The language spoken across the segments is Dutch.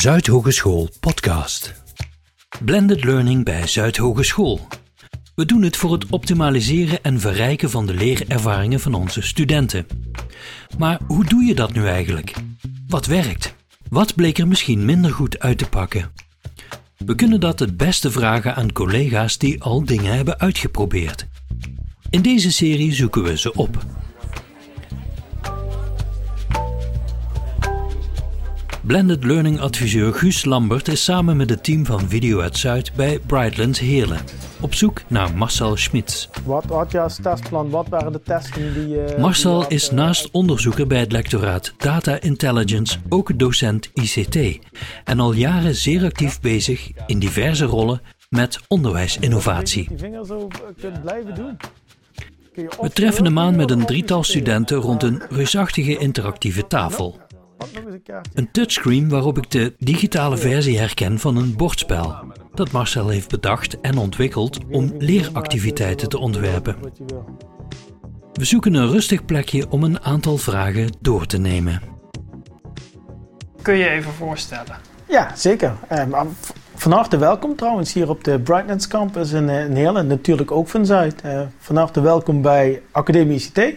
Zuidhogeschool podcast. Blended Learning bij Zuidhogeschool. We doen het voor het optimaliseren en verrijken van de leerervaringen van onze studenten. Maar hoe doe je dat nu eigenlijk? Wat werkt? Wat bleek er misschien minder goed uit te pakken? We kunnen dat het beste vragen aan collega's die al dingen hebben uitgeprobeerd. In deze serie zoeken we ze op. Blended Learning adviseur Guus Lambert is samen met het team van Video uit Zuid bij Brightlands Heerlen op zoek naar Marcel Schmitz. Wat had je als testplan? Wat waren de testen die je... Marcel is naast onderzoeker bij het lectoraat Data Intelligence ook docent ICT en al jaren zeer actief bezig in diverse rollen met onderwijsinnovatie. Die vinger zo kunt blijven doen. We treffen hem aan met een drietal studenten rond een reusachtige interactieve tafel. Pak nog eens een kaartje. Een touchscreen waarop ik de digitale versie herken van een bordspel dat Marcel heeft bedacht en ontwikkeld om leeractiviteiten te ontwerpen. We zoeken een rustig plekje om een aantal vragen door te nemen. Kun je even voorstellen? Ja, zeker. Eh, maar v- van harte welkom trouwens hier op de Brightlands Campus in, eh, in Heerlen. Natuurlijk ook van Zuid. Eh, van harte welkom bij Academie ICT,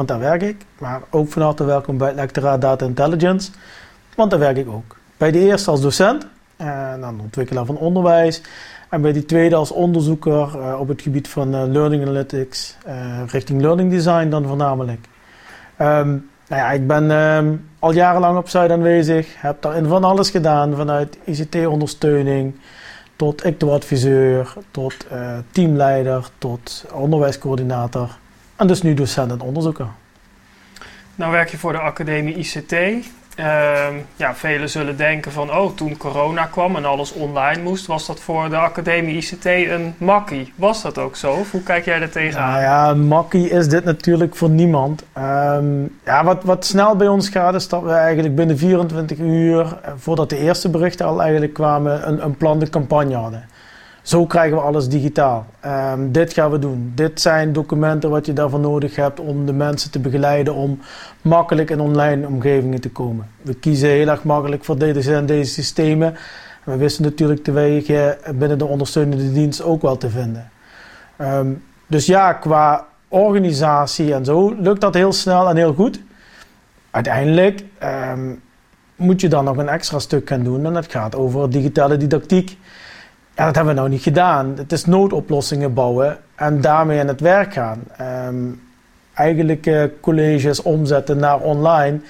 want daar werk ik. Maar ook van harte welkom bij het lectoraat Data Intelligence, want daar werk ik ook. Bij de eerste als docent, eh, dan ontwikkelaar van onderwijs. En bij die tweede als onderzoeker eh, op het gebied van eh, Learning Analytics, richting Learning Design dan voornamelijk. Ehm, nou ja, ik ben ehm, al jarenlang op aanwezig. Heb daarin van alles gedaan. Vanuit ICT-ondersteuning tot ICTO-adviseur, tot eh, teamleider, tot onderwijscoördinator. En dus nu docent en onderzoeker. Nou werk je voor de Academie ICT. Ehm, ja, velen zullen denken van, oh, toen corona kwam en alles online moest, was dat voor de Academie ICT een makkie. Was dat ook zo? Of hoe kijk jij er tegenaan? Nou ja, makkie is dit natuurlijk voor niemand. Ehm, ja, wat, wat snel bij ons gaat is dat we eigenlijk binnen 24 uur, eh, voordat de eerste berichten al eigenlijk kwamen, een, een plan de campagne hadden. Zo krijgen we alles digitaal. Ehm, dit gaan we doen. Dit zijn documenten wat je daarvoor nodig hebt om de mensen te begeleiden om makkelijk in online omgevingen te komen. We kiezen heel erg makkelijk voor deze en deze systemen. En we wisten natuurlijk de wegen binnen de ondersteunende dienst ook wel te vinden. Ehm, dus ja, qua organisatie en zo lukt dat heel snel en heel goed. Uiteindelijk ehm, moet je dan nog een extra stuk gaan doen en dat gaat over digitale didactiek. Ja, dat hebben we nou niet gedaan. Het is noodoplossingen bouwen en daarmee aan het werk gaan. Ehm, eigenlijk eh, colleges omzetten naar online.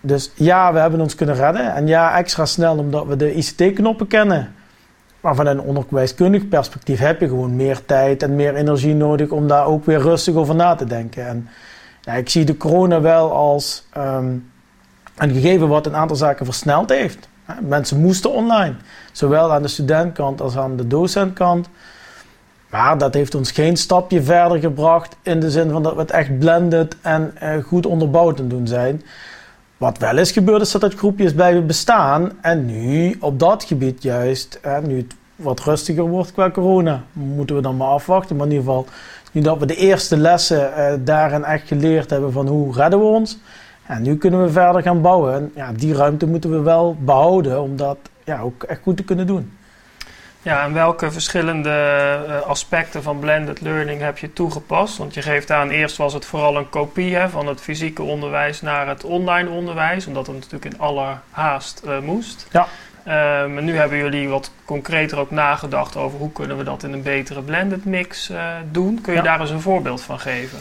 Dus ja, we hebben ons kunnen redden. En ja, extra snel omdat we de ICT-knoppen kennen. Maar vanuit een onderwijskundig perspectief heb je gewoon meer tijd en meer energie nodig om daar ook weer rustig over na te denken. En ja, ik zie de corona wel als ehm, een gegeven wat een aantal zaken versneld heeft. Mensen moesten online, zowel aan de studentkant als aan de docentkant. Maar dat heeft ons geen stapje verder gebracht in de zin van dat we het echt blended en eh, goed onderbouwd aan doen zijn. Wat wel is gebeurd is dat het groepjes blijven bestaan en nu op dat gebied juist, nu het wat rustiger wordt qua corona, moeten we dan maar afwachten. Maar in ieder geval, nu dat we de eerste lessen eh, daarin echt geleerd hebben van hoe redden we ons, en nu kunnen we verder gaan bouwen. En ja, die ruimte moeten we wel behouden om dat ja, ook echt goed te kunnen doen. Ja, en welke verschillende eh, aspecten van blended learning heb je toegepast? Want je geeft aan, eerst was het vooral een kopie hè, van het fysieke onderwijs naar het online onderwijs, omdat het natuurlijk in alle haast eh, moest. Ja. Ehm, en nu hebben jullie wat concreter ook nagedacht over hoe kunnen we dat in een betere blended mix eh, doen. Kun je Ja. daar eens een voorbeeld van geven?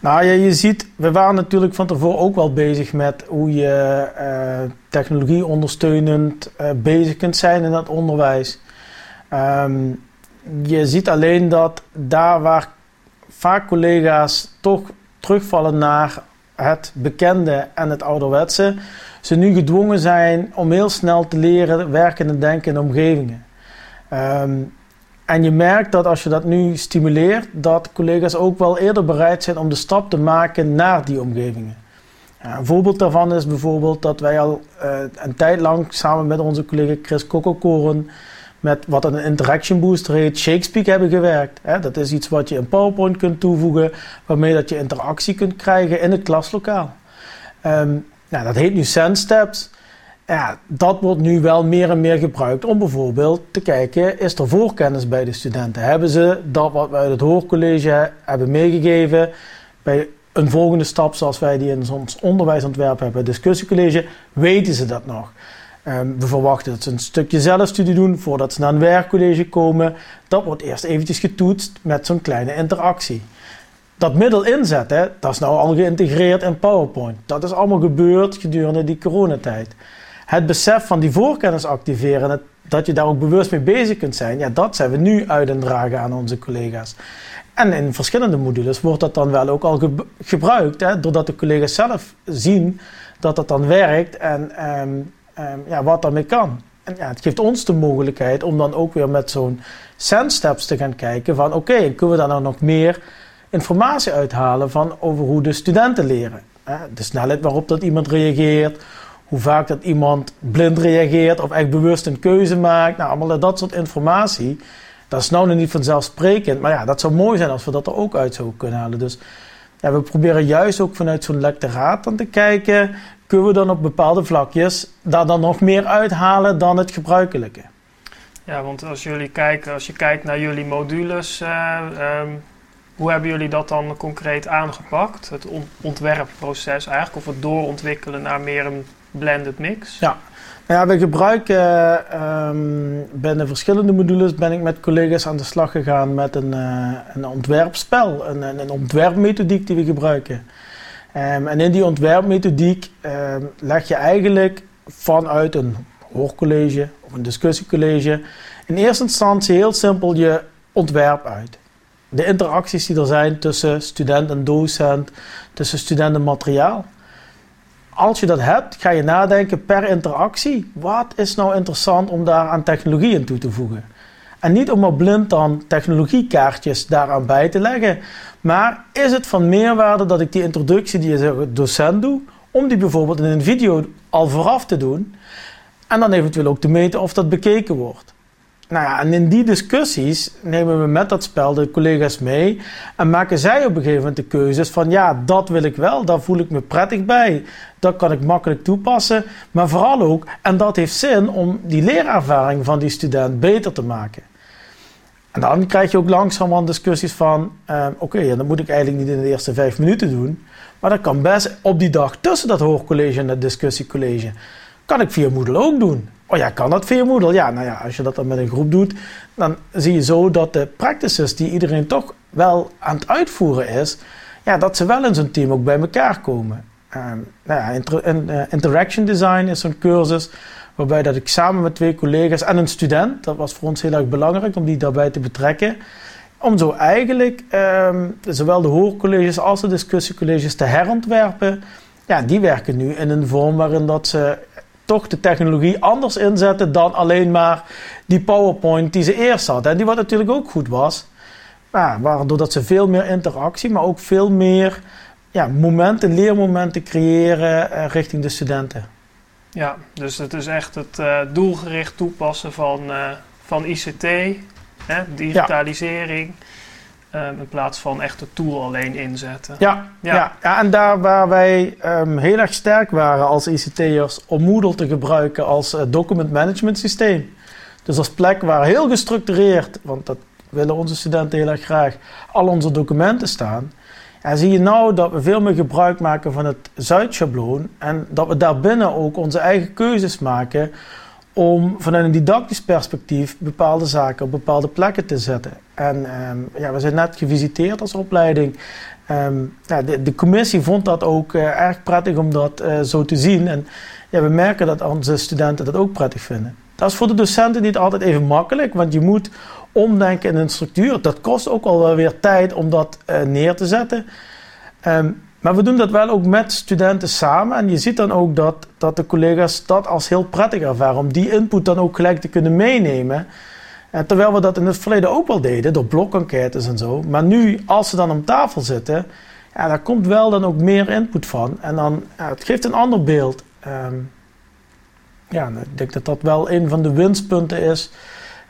Nou ja, je ziet, we waren natuurlijk van tevoren ook wel bezig met hoe je eh, technologie ondersteunend eh, bezig kunt zijn in dat onderwijs. Ehm, je ziet alleen dat daar waar vaak collega's toch terugvallen naar het bekende en het ouderwetse, ze nu gedwongen zijn om heel snel te leren werken en denken in omgevingen. Ehm, en je merkt dat als je dat nu stimuleert, dat collega's ook wel eerder bereid zijn om de stap te maken naar die omgevingen. Een voorbeeld daarvan is bijvoorbeeld dat wij al eh, een tijd lang samen met onze collega Chris Kokkelkoren met wat een interaction booster heet, Shakespeare hebben gewerkt. Dat is iets wat je in PowerPoint kunt toevoegen, waarmee dat je interactie kunt krijgen in het klaslokaal. Ehm, nou, dat heet nu SenSteps. Ja, dat wordt nu wel meer en meer gebruikt om bijvoorbeeld te kijken, is er voorkennis bij de studenten? Hebben ze dat wat we uit het hoorcollege hebben meegegeven bij een volgende stap zoals wij die in ons onderwijsontwerp hebben, discussiecollege, weten ze dat nog? Ehm, we verwachten dat ze een stukje zelfstudie doen voordat ze naar een werkcollege komen. Dat wordt eerst eventjes getoetst met zo'n kleine interactie. Dat middel inzetten, dat is nou al geïntegreerd in PowerPoint. Dat is allemaal gebeurd gedurende die coronatijd. Het besef van die voorkennis activeren, dat je daar ook bewust mee bezig kunt zijn, ja, dat zijn we nu uit aan onze collega's. En in verschillende modules wordt dat dan wel ook al gebruikt, hè, doordat de collega's zelf zien dat dat dan werkt en um, um, ja, wat daarmee kan. En ja, het geeft ons de mogelijkheid om dan ook weer met zo'n steps te gaan kijken van oké, kunnen we daar nou nog meer informatie uithalen van over hoe de studenten leren. De snelheid waarop dat iemand reageert, hoe vaak dat iemand blind reageert of echt bewust een keuze maakt. Nou, allemaal dat soort informatie. Dat is nou nog niet vanzelfsprekend, maar ja, dat zou mooi zijn als we dat er ook uit zouden kunnen halen. Dus ja, we proberen juist ook vanuit zo'n lectoraat dan te kijken, kunnen we dan op bepaalde vlakjes daar dan nog meer uithalen dan het gebruikelijke. Ja, want als jullie kijken, als je kijkt naar jullie modules, uh, hoe hebben jullie dat dan concreet aangepakt? Het ontwerpproces eigenlijk, of het doorontwikkelen naar meer een blended mix? Ja, nou ja we gebruiken um, binnen verschillende modules ben ik met collega's aan de slag gegaan met een, uh, een ontwerpspel, een, een, ontwerpmethodiek die we gebruiken. Um, en in die ontwerpmethodiek um, leg je eigenlijk vanuit een hoorcollege of een discussiecollege in eerste instantie heel simpel je ontwerp uit de interacties die er zijn tussen student en docent, tussen student en materiaal. Als je dat hebt, ga je nadenken per interactie. Wat is nou interessant om daar aan technologie in toe te voegen? En niet om maar blind dan technologiekaartjes daaraan bij te leggen. Maar is het van meerwaarde dat ik die introductie die je docent doe, om die bijvoorbeeld in een video al vooraf te doen. En dan eventueel ook te meten of dat bekeken wordt. Nou ja, en in die discussies nemen we met dat spel de collega's mee en maken zij op een gegeven moment de keuzes van ja, dat wil ik wel, daar voel ik me prettig bij, dat kan ik makkelijk toepassen, maar vooral ook, en dat heeft zin om die leerervaring van die student beter te maken. En dan krijg je ook langzamerhand discussies van, eh, oké, dat moet ik eigenlijk niet in de eerste vijf minuten doen, maar dat kan best op die dag tussen dat hoorcollege en dat discussiecollege. Kan ik via Moodle ook doen. Oh ja, kan dat via Moodle? Ja, nou ja, als je dat dan met een groep doet, dan zie je zo dat de practices die iedereen toch wel aan het uitvoeren is, ja, dat ze wel in zo'n team ook bij elkaar komen. Nou ja, eh, interaction design is zo'n cursus waarbij dat ik samen met twee collega's en een student, dat was voor ons heel erg belangrijk om die daarbij te betrekken, om zo eigenlijk um, zowel de hoorcolleges als de discussiecolleges te herontwerpen. Ja, die werken nu in een vorm waarin dat ze toch de technologie anders inzetten dan alleen maar die PowerPoint die ze eerst hadden. En die wat natuurlijk ook goed was. Maar waardoor dat ze veel meer interactie, maar ook veel meer ja, momenten, leermomenten creëren uh, richting de studenten. Ja, dus het is echt het uh, doelgericht toepassen van, uh, van ICT, hè, digitalisering. Ja. Um, in plaats van echt de tool alleen inzetten. Ja, ja. ja. ja en daar waar wij um, heel erg sterk waren als ICT'ers om Moodle te gebruiken als uh, document management systeem. Dus als plek waar heel gestructureerd, want dat willen onze studenten heel erg graag, al onze documenten staan. En zie je nou dat we veel meer gebruik maken van het Zuidschabloon en dat we daarbinnen ook onze eigen keuzes maken om vanuit een didactisch perspectief bepaalde zaken op bepaalde plekken te zetten. En um, ja, we zijn net gevisiteerd als opleiding. Um, ja, de, de, commissie vond dat ook uh, erg prettig om dat uh, zo te zien. En ja, we merken dat onze studenten dat ook prettig vinden. Dat is voor de docenten niet altijd even makkelijk, want je moet omdenken in een structuur. Dat kost ook al wel weer tijd om dat uh, neer te zetten. Um, maar we doen dat wel ook met studenten samen. En je ziet dan ook dat, dat de collega's dat als heel prettig ervaren. Om die input dan ook gelijk te kunnen meenemen. En terwijl we dat in het verleden ook wel deden, door blokenquêtes en zo. Maar nu, als ze dan om tafel zitten, ja, daar komt wel dan ook meer input van. En dan, ja, het geeft een ander beeld. Um, ja, ik denk dat dat wel een van de winstpunten is.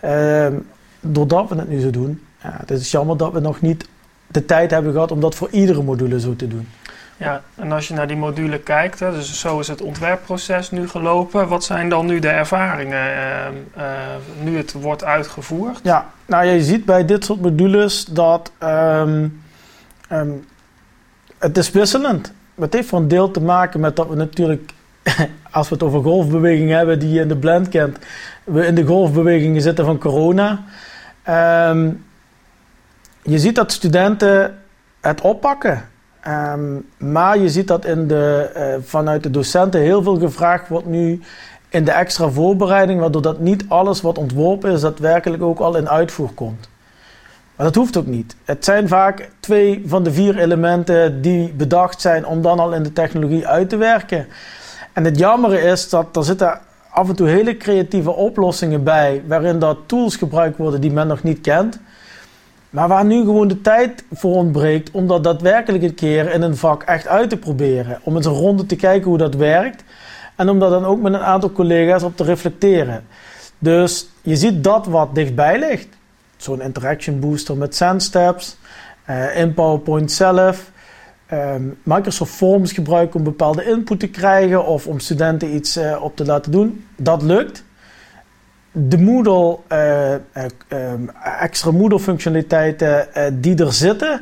Um, doordat we het nu zo doen. Ja, het is jammer dat we nog niet de tijd hebben gehad om dat voor iedere module zo te doen. Ja, en als je naar die module kijkt, hè, dus zo is het ontwerpproces nu gelopen. Wat zijn dan nu de ervaringen ehm, eh, nu het wordt uitgevoerd? Ja, nou je ziet bij dit soort modules dat ehm, ehm, het is wisselend. Het heeft voor een deel te maken met dat we natuurlijk, als we het over golfbeweging hebben die je in de blend kent, we in de golfbewegingen zitten van corona. je ziet dat studenten het oppakken. Ehm, maar je ziet dat in de, uh, vanuit de docenten heel veel gevraagd wordt nu in de extra voorbereiding, waardoor dat niet alles wat ontworpen is, daadwerkelijk ook al in uitvoer komt. Maar dat hoeft ook niet. Het zijn vaak twee van de vier elementen die bedacht zijn om dan al in de technologie uit te werken. En het jammer is dat er zitten af en toe hele creatieve oplossingen bij, waarin dat tools gebruikt worden die men nog niet kent. Maar waar nu gewoon de tijd voor ontbreekt om dat daadwerkelijk een keer in een vak echt uit te proberen. Om eens een ronde te kijken hoe dat werkt. En om daar dan ook met een aantal collega's op te reflecteren. Dus je ziet dat wat dichtbij ligt. Zo'n interaction booster met SendSteps. Uh, in PowerPoint zelf. Ehm, Microsoft Forms gebruiken om bepaalde input te krijgen. Of om studenten iets uh, op te laten doen. Dat lukt de Moodle, uh, extra Moodle functionaliteiten uh, die er zitten,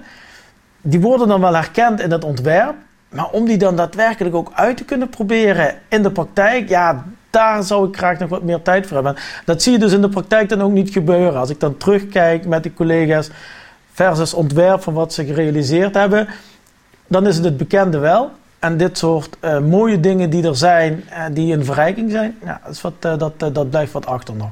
die worden dan wel herkend in het ontwerp. Maar om die dan daadwerkelijk ook uit te kunnen proberen in de praktijk, ja, daar zou ik graag nog wat meer tijd voor hebben. Dat zie je dus in de praktijk dan ook niet gebeuren. Als ik dan terugkijk met de collega's versus ontwerp van wat ze gerealiseerd hebben, dan is het het bekende wel. En dit soort uh, mooie dingen die er zijn, uh, die een verrijking zijn, ja, dat, is wat, uh, dat, dat blijft wat achter nog.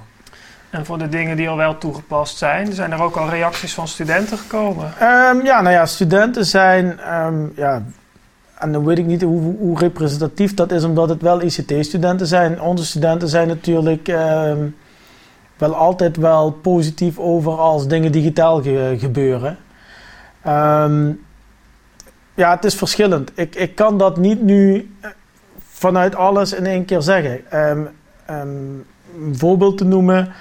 En voor de dingen die al wel toegepast zijn, zijn er ook al reacties van studenten gekomen? Um, ja, nou ja, studenten zijn, um, ja, en dan weet ik niet hoe, hoe, representatief dat is, omdat het wel ICT-studenten zijn. Onze studenten zijn natuurlijk um, wel altijd wel positief over als dingen digitaal ge gebeuren. Ja, het is verschillend. Ik, ik kan dat niet nu eh, vanuit alles in één keer zeggen. Um, een voorbeeld te noemen.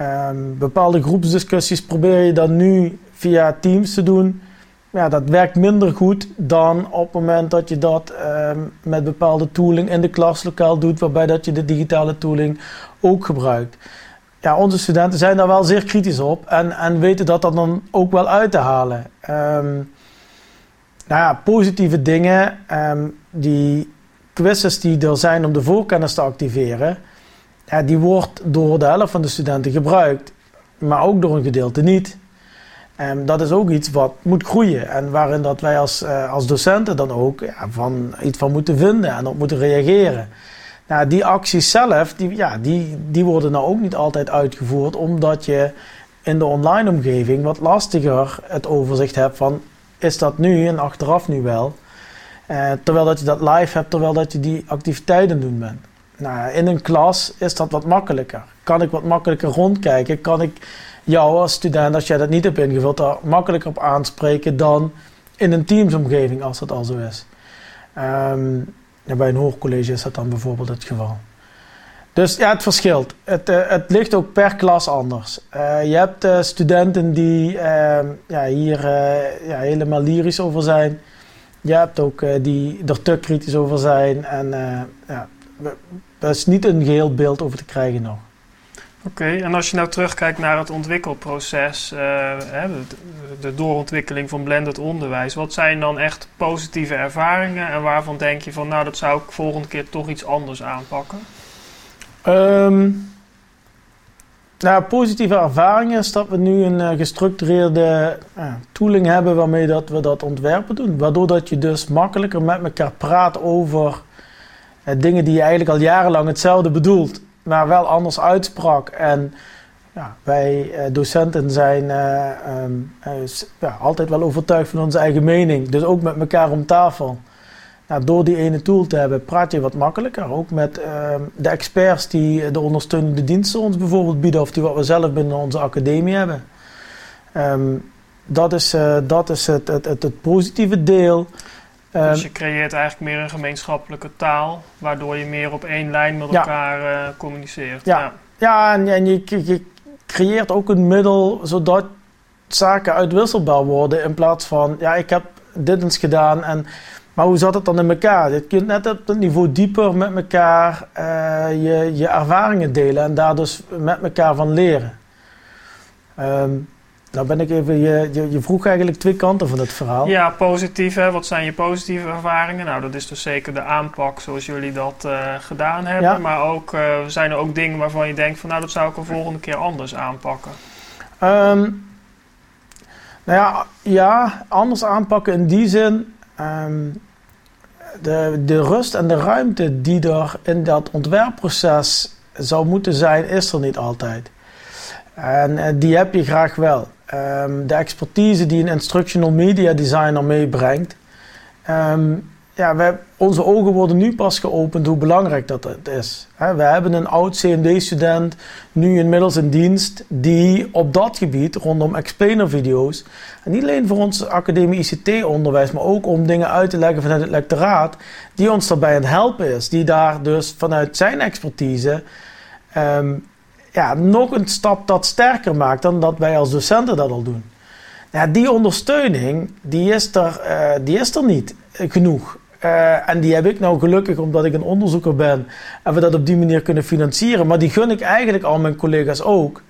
Um, bepaalde groepsdiscussies probeer je dan nu via Teams te doen. Ja, dat werkt minder goed dan op het moment dat je dat met bepaalde tooling in de klaslokaal doet, waarbij dat je de digitale tooling ook gebruikt. Ja, onze studenten zijn daar wel zeer kritisch op en, en weten dat dat dan ook wel uit te halen. Nou ja, positieve dingen. Um, die quizzes die er zijn om de voorkennis te activeren, ja, die wordt door de helft van de studenten gebruikt, maar ook door een gedeelte niet. Um, dat is ook iets wat moet groeien en waarin dat wij als, uh, als docenten dan ook ja, van, iets van moeten vinden en op moeten reageren. Nou, die acties zelf, die, ja, die, die worden nou ook niet altijd uitgevoerd, omdat je in de online omgeving wat lastiger het overzicht hebt van is dat nu en achteraf nu wel. Uh, terwijl dat je dat live hebt, terwijl dat je die activiteiten doen bent. Nou, in een klas is dat wat makkelijker. Kan ik wat makkelijker rondkijken? Kan ik jou als student, als jij dat niet hebt ingevuld, daar makkelijker op aanspreken dan in een teamsomgeving, als dat al zo is. Ja, bij een hoogcollege is dat dan bijvoorbeeld het geval. Dus ja, het verschilt. Het, uh, het ligt ook per klas anders. Uh, je hebt uh, studenten die uh, ja, hier ja, helemaal lyrisch over zijn. Je hebt ook die er te kritisch over zijn. En ja, er is niet een geheel beeld over te krijgen nog. Oké, en als je nou terugkijkt naar het ontwikkelproces, de doorontwikkeling van blended onderwijs, wat zijn dan echt positieve ervaringen en waarvan denk je van nou dat zou ik volgende keer toch iets anders aanpakken? Um, positieve ervaringen is dat we nu een uh, gestructureerde uh, tooling hebben waarmee dat we dat ontwerpen doen. Waardoor dat je dus makkelijker met elkaar praat over uh, dingen die je eigenlijk al jarenlang hetzelfde bedoelt, maar wel anders uitsprak. En ja, wij docenten zijn um, ja, altijd wel overtuigd van onze eigen mening. Dus ook met elkaar om tafel. Nou, door die ene tool te hebben, praat je wat makkelijker. Ook met uh, de experts die de ondersteunende diensten ons bijvoorbeeld bieden, of die wat we zelf binnen onze academie hebben. Um, dat is, uh, dat is het, het, het, het, positieve deel. Um, dus je creëert eigenlijk meer een gemeenschappelijke taal, waardoor je meer op één lijn met elkaar uh, communiceert. Ja, ja. ja en, en je, je creëert ook een middel zodat zaken uitwisselbaar worden in plaats van, ja, ik heb dit eens gedaan en Maar hoe zat het dan in elkaar? Je kunt net op het niveau dieper met elkaar uh, je, je ervaringen delen en daar dus met elkaar van leren. Um, nou ben ik even, je, je, je, vroeg eigenlijk twee kanten van het verhaal. Ja, positief. Hè? Wat zijn je positieve ervaringen? Nou, dat is dus zeker de aanpak zoals jullie dat uh, gedaan hebben. Ja. Maar ook, uh, zijn er ook dingen waarvan je denkt van nou, dat zou ik een volgende keer anders aanpakken? Um, nou ja, ja, anders aanpakken in die zin. Um, de, de rust en de ruimte die er in dat ontwerpproces zou moeten zijn, is er niet altijd. En uh, die heb je graag wel. Um, de expertise die een instructional media designer meebrengt. Um, ja, wij, onze ogen worden nu pas geopend hoe belangrijk dat het is. We hebben een oud CMD-student nu inmiddels in dienst die op dat gebied rondom explainer-video's, en niet alleen voor ons academie ICT-onderwijs, maar ook om dingen uit te leggen vanuit het lectoraat, die ons daarbij aan het helpen is. Die daar dus vanuit zijn expertise um, ja, nog een stap dat sterker maakt dan dat wij als docenten dat al doen. Ja, die ondersteuning die is, er, uh, die is er niet genoeg. Uh, en die heb ik nou gelukkig omdat ik een onderzoeker ben en we dat op die manier kunnen financieren. Maar die gun ik eigenlijk al mijn collega's ook.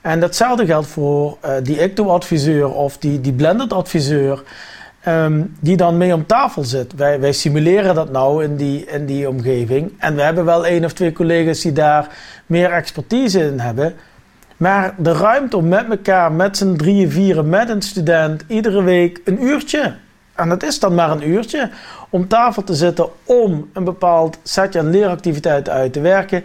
En datzelfde geldt voor uh, die ICTO-adviseur of die, die blended-adviseur. Um, die dan mee om tafel zit. Wij, wij simuleren dat nou in die, in die omgeving. En we hebben wel één of twee collega's die daar meer expertise in hebben. Maar de ruimte om met elkaar, met z'n drieën, vieren, met een student, iedere week een uurtje. En dat is dan maar een uurtje. Om tafel te zitten om een bepaald setje aan leeractiviteiten uit te werken.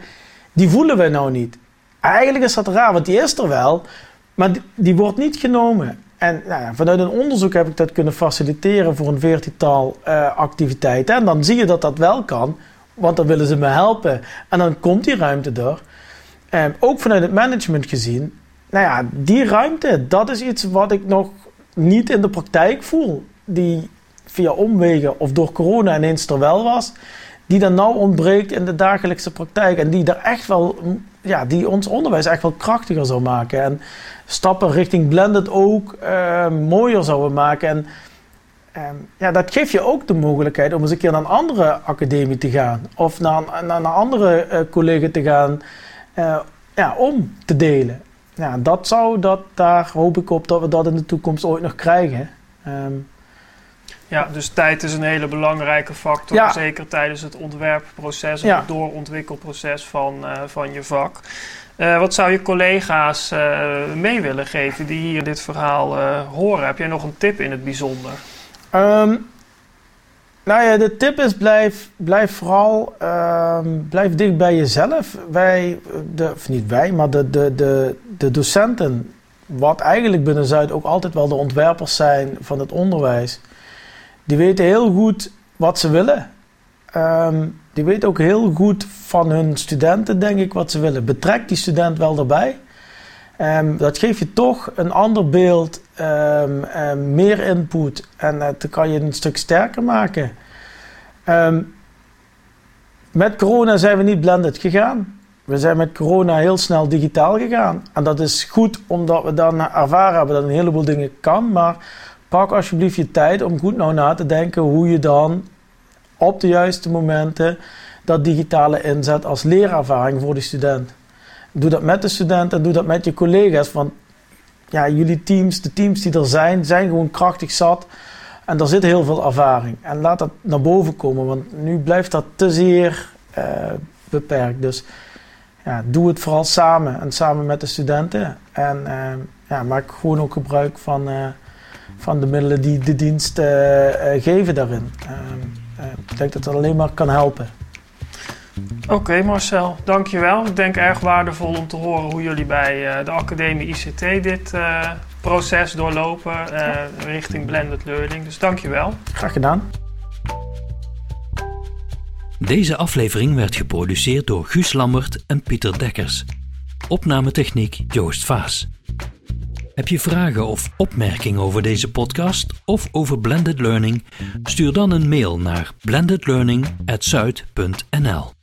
Die voelen wij nou niet. Eigenlijk is dat raar, want die is er wel. Maar die, wordt niet genomen. En nou ja, vanuit een onderzoek heb ik dat kunnen faciliteren voor een veertital uh, activiteiten. En dan zie je dat dat wel kan, want dan willen ze me helpen. En dan komt die ruimte er. En ook vanuit het management gezien, nou ja, die ruimte, dat is iets wat ik nog niet in de praktijk voel. Die via omwegen of door corona ineens er wel was. Die dan nou ontbreekt in de dagelijkse praktijk. En die er echt wel, ja, die ons onderwijs echt wel krachtiger zou maken. En stappen richting blended ook uh, mooier zouden maken. En um, ja, dat geeft je ook de mogelijkheid om eens een keer naar een andere academie te gaan. Of naar, naar een andere uh, collega te gaan uh, ja, om te delen. Ja, dat zou, dat, daar hoop ik op dat we dat in de toekomst ooit nog krijgen. Um, ja, dus tijd is een hele belangrijke factor, ja. zeker tijdens het ontwerpproces of ja. het doorontwikkelproces van, uh, van je vak. Uh, wat zou je collega's uh, mee willen geven die hier dit verhaal horen? Heb jij nog een tip in het bijzonder? Um, nou ja, de tip is blijf, blijf vooral um, blijf dicht bij jezelf. Wij, de, of niet wij, maar de, de, de, de docenten, wat eigenlijk binnen Zuid ook altijd wel de ontwerpers zijn van het onderwijs, die weten heel goed wat ze willen. Um, die weten ook heel goed van hun studenten, denk ik, wat ze willen. Betrek die student wel erbij. Um, dat geeft je toch een ander beeld, um, meer input en dan kan je een stuk sterker maken. met corona zijn we niet blended gegaan. We zijn met corona heel snel digitaal gegaan. En dat is goed omdat we dan ervaren hebben dat een heleboel dingen kan. Maar pak alsjeblieft je tijd om goed nou na te denken hoe je dan op de juiste momenten dat digitale inzet als leerervaring voor de student. Doe dat met de student en doe dat met je collega's. Want ja, jullie teams, de teams die er zijn, zijn gewoon krachtig zat. En er zit heel veel ervaring. En laat dat naar boven komen, want nu blijft dat te zeer uh, beperkt. Dus ja, doe het vooral samen en samen met de studenten. En uh, ja, maak gewoon ook gebruik van, uh, van de middelen die de dienst geven daarin. ik denk dat dat alleen maar kan helpen. Oké okay, Marcel, dankjewel. Ik denk erg waardevol om te horen hoe jullie bij uh, de Academie ICT dit uh, proces doorlopen uh, richting blended learning. Dus dankjewel. Graag gedaan. Deze aflevering werd geproduceerd door Guus Lambert en Pieter Dekkers. Opnametechniek Joost Vaas. Heb je vragen of opmerkingen over deze podcast of over blended learning? Stuur dan een mail naar blendedlearning@zuid.nl.